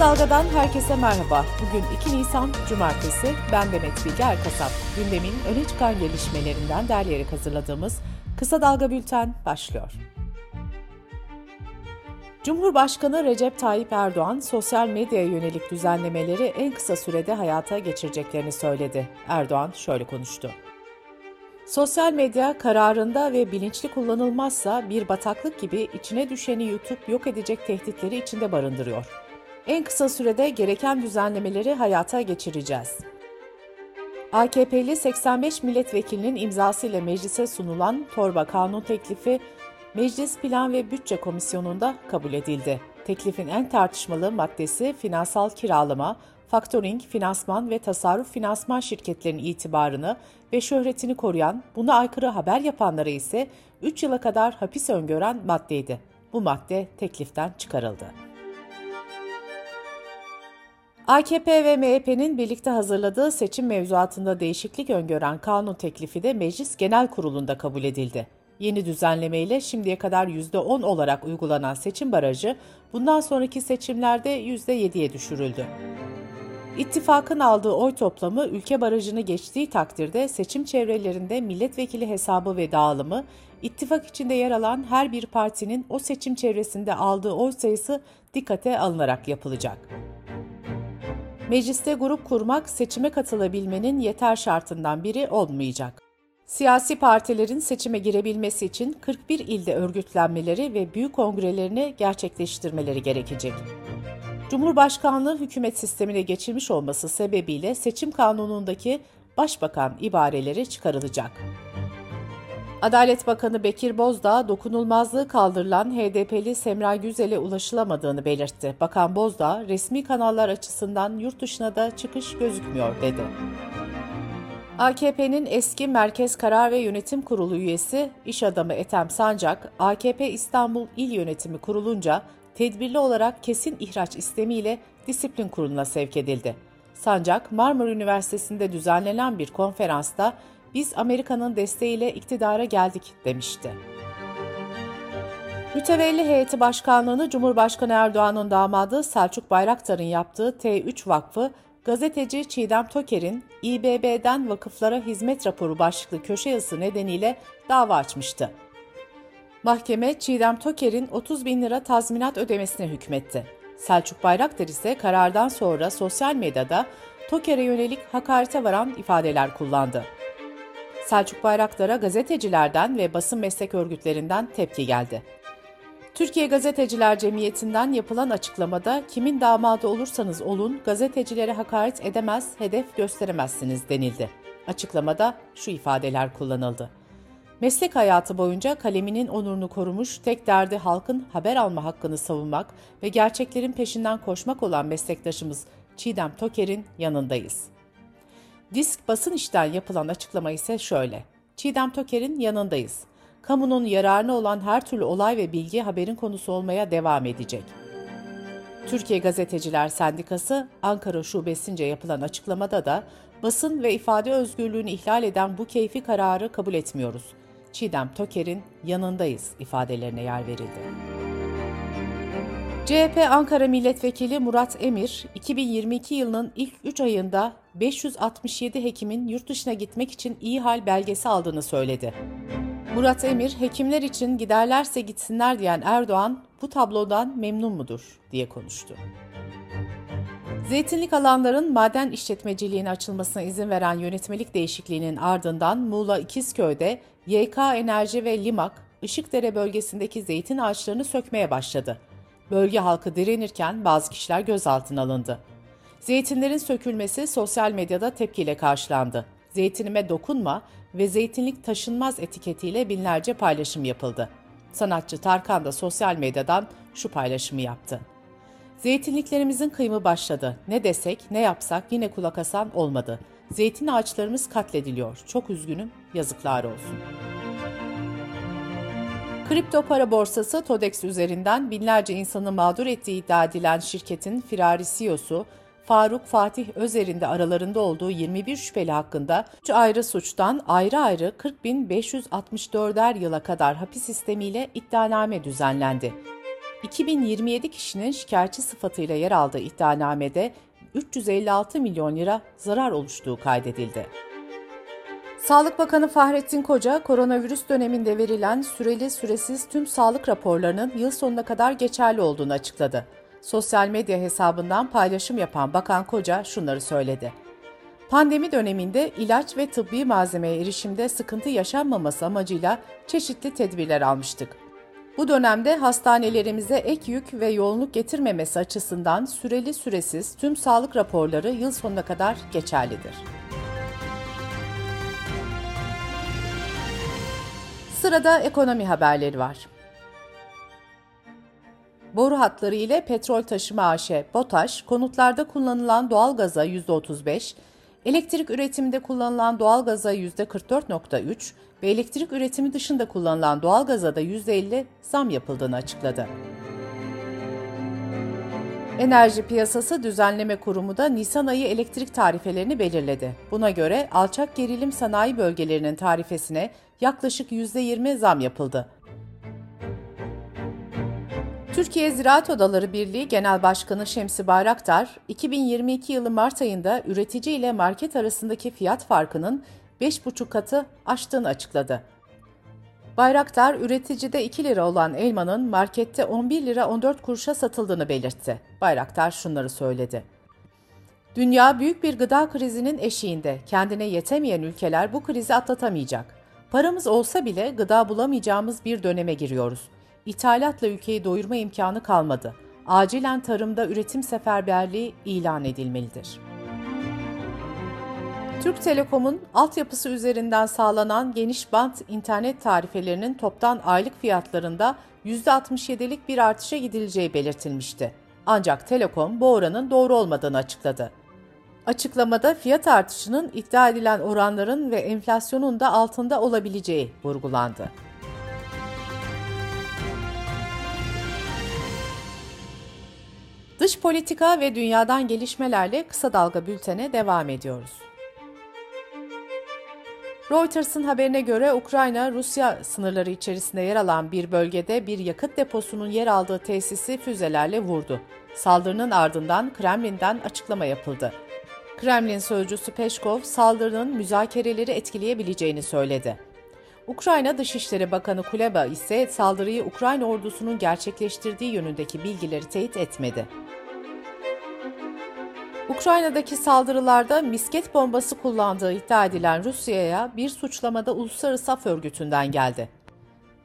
Kısa Dalga'dan herkese merhaba. Bugün 2 Nisan Cumartesi. Ben Demet Bilge Erkasap. Gündemin öne çıkan gelişmelerinden derleyerek hazırladığımız Kısa Dalga Bülten başlıyor. Cumhurbaşkanı Recep Tayyip Erdoğan, sosyal medyaya yönelik düzenlemeleri en kısa sürede hayata geçireceklerini söyledi. Erdoğan şöyle konuştu. Sosyal medya kararında ve bilinçli kullanılmazsa bir bataklık gibi içine düşeni yutup yok edecek tehditleri içinde barındırıyor. En kısa sürede gereken düzenlemeleri hayata geçireceğiz. AKP'li 85 milletvekilinin imzasıyla meclise sunulan torba kanun teklifi Meclis Plan ve Bütçe Komisyonu'nda kabul edildi. Teklifin en tartışmalı maddesi finansal kiralama, faktoring, finansman ve tasarruf finansman şirketlerinin itibarını ve şöhretini koruyan, buna aykırı haber yapanlara ise 3 yıla kadar hapis öngören maddeydi. Bu madde tekliften çıkarıldı. AKP ve MHP'nin birlikte hazırladığı seçim mevzuatında değişiklik öngören kanun teklifi de Meclis Genel Kurulu'nda kabul edildi. Yeni düzenlemeyle şimdiye kadar %10 olarak uygulanan seçim barajı bundan sonraki seçimlerde %7'ye düşürüldü. İttifakın aldığı oy toplamı ülke barajını geçtiği takdirde seçim çevrelerinde milletvekili hesabı ve dağılımı, ittifak içinde yer alan her bir partinin o seçim çevresinde aldığı oy sayısı dikkate alınarak yapılacak. Mecliste grup kurmak seçime katılabilmenin yeter şartından biri olmayacak. Siyasi partilerin seçime girebilmesi için 41 ilde örgütlenmeleri ve büyük kongrelerini gerçekleştirmeleri gerekecek. Cumhurbaşkanlığı hükümet sistemine geçilmiş olması sebebiyle seçim kanunundaki başbakan ibareleri çıkarılacak. Adalet Bakanı Bekir Bozdağ, dokunulmazlığı kaldırılan HDP'li Semra Güzel'e ulaşılamadığını belirtti. Bakan Bozdağ, resmi kanallar açısından yurt dışına da çıkış gözükmüyor dedi. AKP'nin eski Merkez Karar ve Yönetim Kurulu üyesi iş adamı Ethem Sancak, AKP İstanbul İl Yönetimi kurulunca tedbirli olarak kesin ihraç istemiyle disiplin kuruluna sevk edildi. Sancak, Marmara Üniversitesi'nde düzenlenen bir konferansta biz Amerika'nın desteğiyle iktidara geldik demişti. Mütevelli heyeti başkanlığını Cumhurbaşkanı Erdoğan'ın damadı Selçuk Bayraktar'ın yaptığı T3 Vakfı, gazeteci Çiğdem Toker'in İBB'den vakıflara hizmet raporu başlıklı köşe yazısı nedeniyle dava açmıştı. Mahkeme Çiğdem Toker'in 30 bin lira tazminat ödemesine hükmetti. Selçuk Bayraktar ise karardan sonra sosyal medyada Toker'e yönelik hakarete varan ifadeler kullandı. Selçuk Bayraktar'a gazetecilerden ve basın meslek örgütlerinden tepki geldi. Türkiye Gazeteciler Cemiyeti'nden yapılan açıklamada kimin damadı olursanız olun gazetecilere hakaret edemez, hedef gösteremezsiniz denildi. Açıklamada şu ifadeler kullanıldı. Meslek hayatı boyunca kaleminin onurunu korumuş, tek derdi halkın haber alma hakkını savunmak ve gerçeklerin peşinden koşmak olan meslektaşımız Çiğdem Toker'in yanındayız. Disk basın işten yapılan açıklama ise şöyle. Çiğdem Toker'in yanındayız. Kamunun yararına olan her türlü olay ve bilgi haberin konusu olmaya devam edecek. Türkiye Gazeteciler Sendikası Ankara Şubesince yapılan açıklamada da basın ve ifade özgürlüğünü ihlal eden bu keyfi kararı kabul etmiyoruz. Çiğdem Toker'in yanındayız ifadelerine yer verildi. CHP Ankara Milletvekili Murat Emir, 2022 yılının ilk 3 ayında 567 hekimin yurt dışına gitmek için iyi hal belgesi aldığını söyledi. Murat Emir, hekimler için giderlerse gitsinler diyen Erdoğan, bu tablodan memnun mudur diye konuştu. Zeytinlik alanların maden işletmeciliğine açılmasına izin veren yönetmelik değişikliğinin ardından Muğla İkizköy'de YK Enerji ve Limak, Işıkdere bölgesindeki zeytin ağaçlarını sökmeye başladı. Bölge halkı direnirken bazı kişiler gözaltına alındı. Zeytinlerin sökülmesi sosyal medyada tepkiyle karşılandı. Zeytinime dokunma ve zeytinlik taşınmaz etiketiyle binlerce paylaşım yapıldı. Sanatçı Tarkan da sosyal medyadan şu paylaşımı yaptı. Zeytinliklerimizin kıyımı başladı. Ne desek, ne yapsak yine kulak asan olmadı. Zeytin ağaçlarımız katlediliyor. Çok üzgünüm, yazıklar olsun. Kripto para borsası TODEX üzerinden binlerce insanı mağdur ettiği iddia edilen şirketin firari CEO'su Faruk Fatih Özer'in de aralarında olduğu 21 şüpheli hakkında 3 ayrı suçtan ayrı ayrı 40.564'er yıla kadar hapis sistemiyle iddianame düzenlendi. 2027 kişinin şikayetçi sıfatıyla yer aldığı iddianamede 356 milyon lira zarar oluştuğu kaydedildi. Sağlık Bakanı Fahrettin Koca, koronavirüs döneminde verilen süreli süresiz tüm sağlık raporlarının yıl sonuna kadar geçerli olduğunu açıkladı. Sosyal medya hesabından paylaşım yapan Bakan Koca şunları söyledi. Pandemi döneminde ilaç ve tıbbi malzemeye erişimde sıkıntı yaşanmaması amacıyla çeşitli tedbirler almıştık. Bu dönemde hastanelerimize ek yük ve yoğunluk getirmemesi açısından süreli süresiz tüm sağlık raporları yıl sonuna kadar geçerlidir. Sırada ekonomi haberleri var. Boru hatları ile petrol taşıma AŞ BOTAŞ, konutlarda kullanılan doğal gaza %35, elektrik üretiminde kullanılan doğal gaza %44.3 ve elektrik üretimi dışında kullanılan doğal gaza da %50 zam yapıldığını açıkladı. Enerji Piyasası Düzenleme Kurumu da Nisan ayı elektrik tarifelerini belirledi. Buna göre alçak gerilim sanayi bölgelerinin tarifesine yaklaşık %20 zam yapıldı. Türkiye Ziraat Odaları Birliği Genel Başkanı Şemsi Bayraktar, 2022 yılı Mart ayında üretici ile market arasındaki fiyat farkının 5,5 katı aştığını açıkladı. Bayraktar, üreticide 2 lira olan elmanın markette 11 lira 14 kuruşa satıldığını belirtti. Bayraktar şunları söyledi. Dünya büyük bir gıda krizinin eşiğinde. Kendine yetemeyen ülkeler bu krizi atlatamayacak. Paramız olsa bile gıda bulamayacağımız bir döneme giriyoruz. İthalatla ülkeyi doyurma imkanı kalmadı. Acilen tarımda üretim seferberliği ilan edilmelidir.'' Türk Telekom'un altyapısı üzerinden sağlanan geniş bant internet tarifelerinin toptan aylık fiyatlarında %67'lik bir artışa gidileceği belirtilmişti. Ancak Telekom bu oranın doğru olmadığını açıkladı. Açıklamada fiyat artışının iddia edilen oranların ve enflasyonun da altında olabileceği vurgulandı. Dış politika ve dünyadan gelişmelerle kısa dalga bültene devam ediyoruz. Reuters'ın haberine göre Ukrayna, Rusya sınırları içerisinde yer alan bir bölgede bir yakıt deposunun yer aldığı tesisi füzelerle vurdu. Saldırının ardından Kremlin'den açıklama yapıldı. Kremlin sözcüsü Peşkov, saldırının müzakereleri etkileyebileceğini söyledi. Ukrayna Dışişleri Bakanı Kuleba ise saldırıyı Ukrayna ordusunun gerçekleştirdiği yönündeki bilgileri teyit etmedi. Ukrayna'daki saldırılarda misket bombası kullandığı iddia edilen Rusya'ya bir suçlamada Uluslararası Af Örgütü'nden geldi.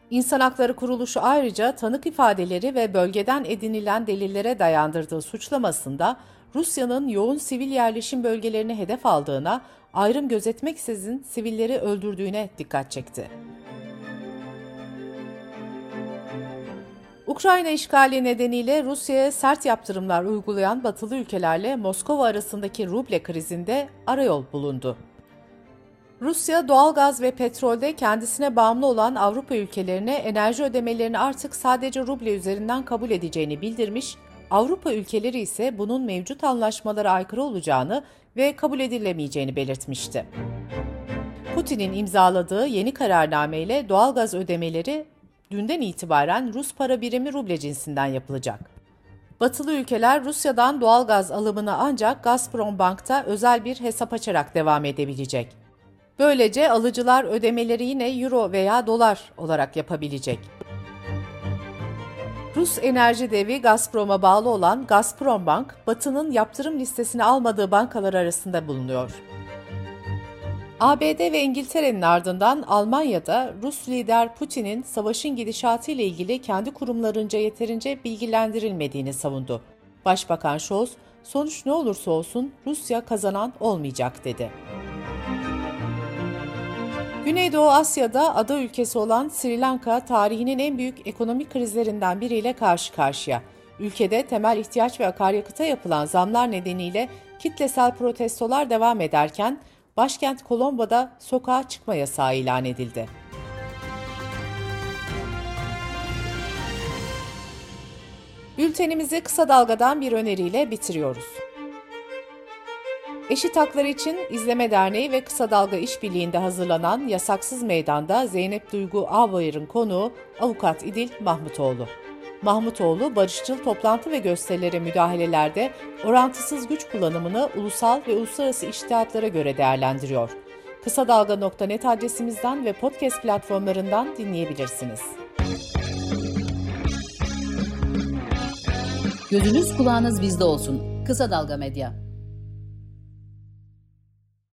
İnsan Hakları Kuruluşu ayrıca tanık ifadeleri ve bölgeden edinilen delillere dayandırdığı suçlamasında Rusya'nın yoğun sivil yerleşim bölgelerini hedef aldığına, ayrım gözetmeksizin sivilleri öldürdüğüne dikkat çekti. Ukrayna işgali nedeniyle Rusya'ya sert yaptırımlar uygulayan batılı ülkelerle Moskova arasındaki ruble krizinde arayol bulundu. Rusya doğalgaz ve petrolde kendisine bağımlı olan Avrupa ülkelerine enerji ödemelerini artık sadece ruble üzerinden kabul edeceğini bildirmiş, Avrupa ülkeleri ise bunun mevcut anlaşmalara aykırı olacağını ve kabul edilemeyeceğini belirtmişti. Putin'in imzaladığı yeni kararnameyle doğalgaz ödemeleri dünden itibaren Rus para birimi ruble cinsinden yapılacak. Batılı ülkeler Rusya'dan doğal gaz alımını ancak Gazprom Bank'ta özel bir hesap açarak devam edebilecek. Böylece alıcılar ödemeleri yine euro veya dolar olarak yapabilecek. Rus enerji devi Gazprom'a bağlı olan Gazprom Bank, Batı'nın yaptırım listesine almadığı bankalar arasında bulunuyor. ABD ve İngiltere'nin ardından Almanya'da Rus lider Putin'in savaşın gidişatı ile ilgili kendi kurumlarınca yeterince bilgilendirilmediğini savundu. Başbakan Scholz, sonuç ne olursa olsun Rusya kazanan olmayacak dedi. Güneydoğu Asya'da ada ülkesi olan Sri Lanka tarihinin en büyük ekonomik krizlerinden biriyle karşı karşıya. Ülkede temel ihtiyaç ve akaryakıta yapılan zamlar nedeniyle kitlesel protestolar devam ederken başkent Colombo'da sokağa çıkma yasağı ilan edildi. Bültenimizi kısa dalgadan bir öneriyle bitiriyoruz. Eşit Haklar için İzleme Derneği ve Kısa Dalga İşbirliği'nde hazırlanan Yasaksız Meydan'da Zeynep Duygu Ağbayır'ın konuğu Avukat İdil Mahmutoğlu. Mahmutoğlu, barışçıl toplantı ve gösterilere müdahalelerde orantısız güç kullanımını ulusal ve uluslararası iştihatlara göre değerlendiriyor. Kısa Dalga.net adresimizden ve podcast platformlarından dinleyebilirsiniz. Gözünüz kulağınız bizde olsun. Kısa Dalga Medya.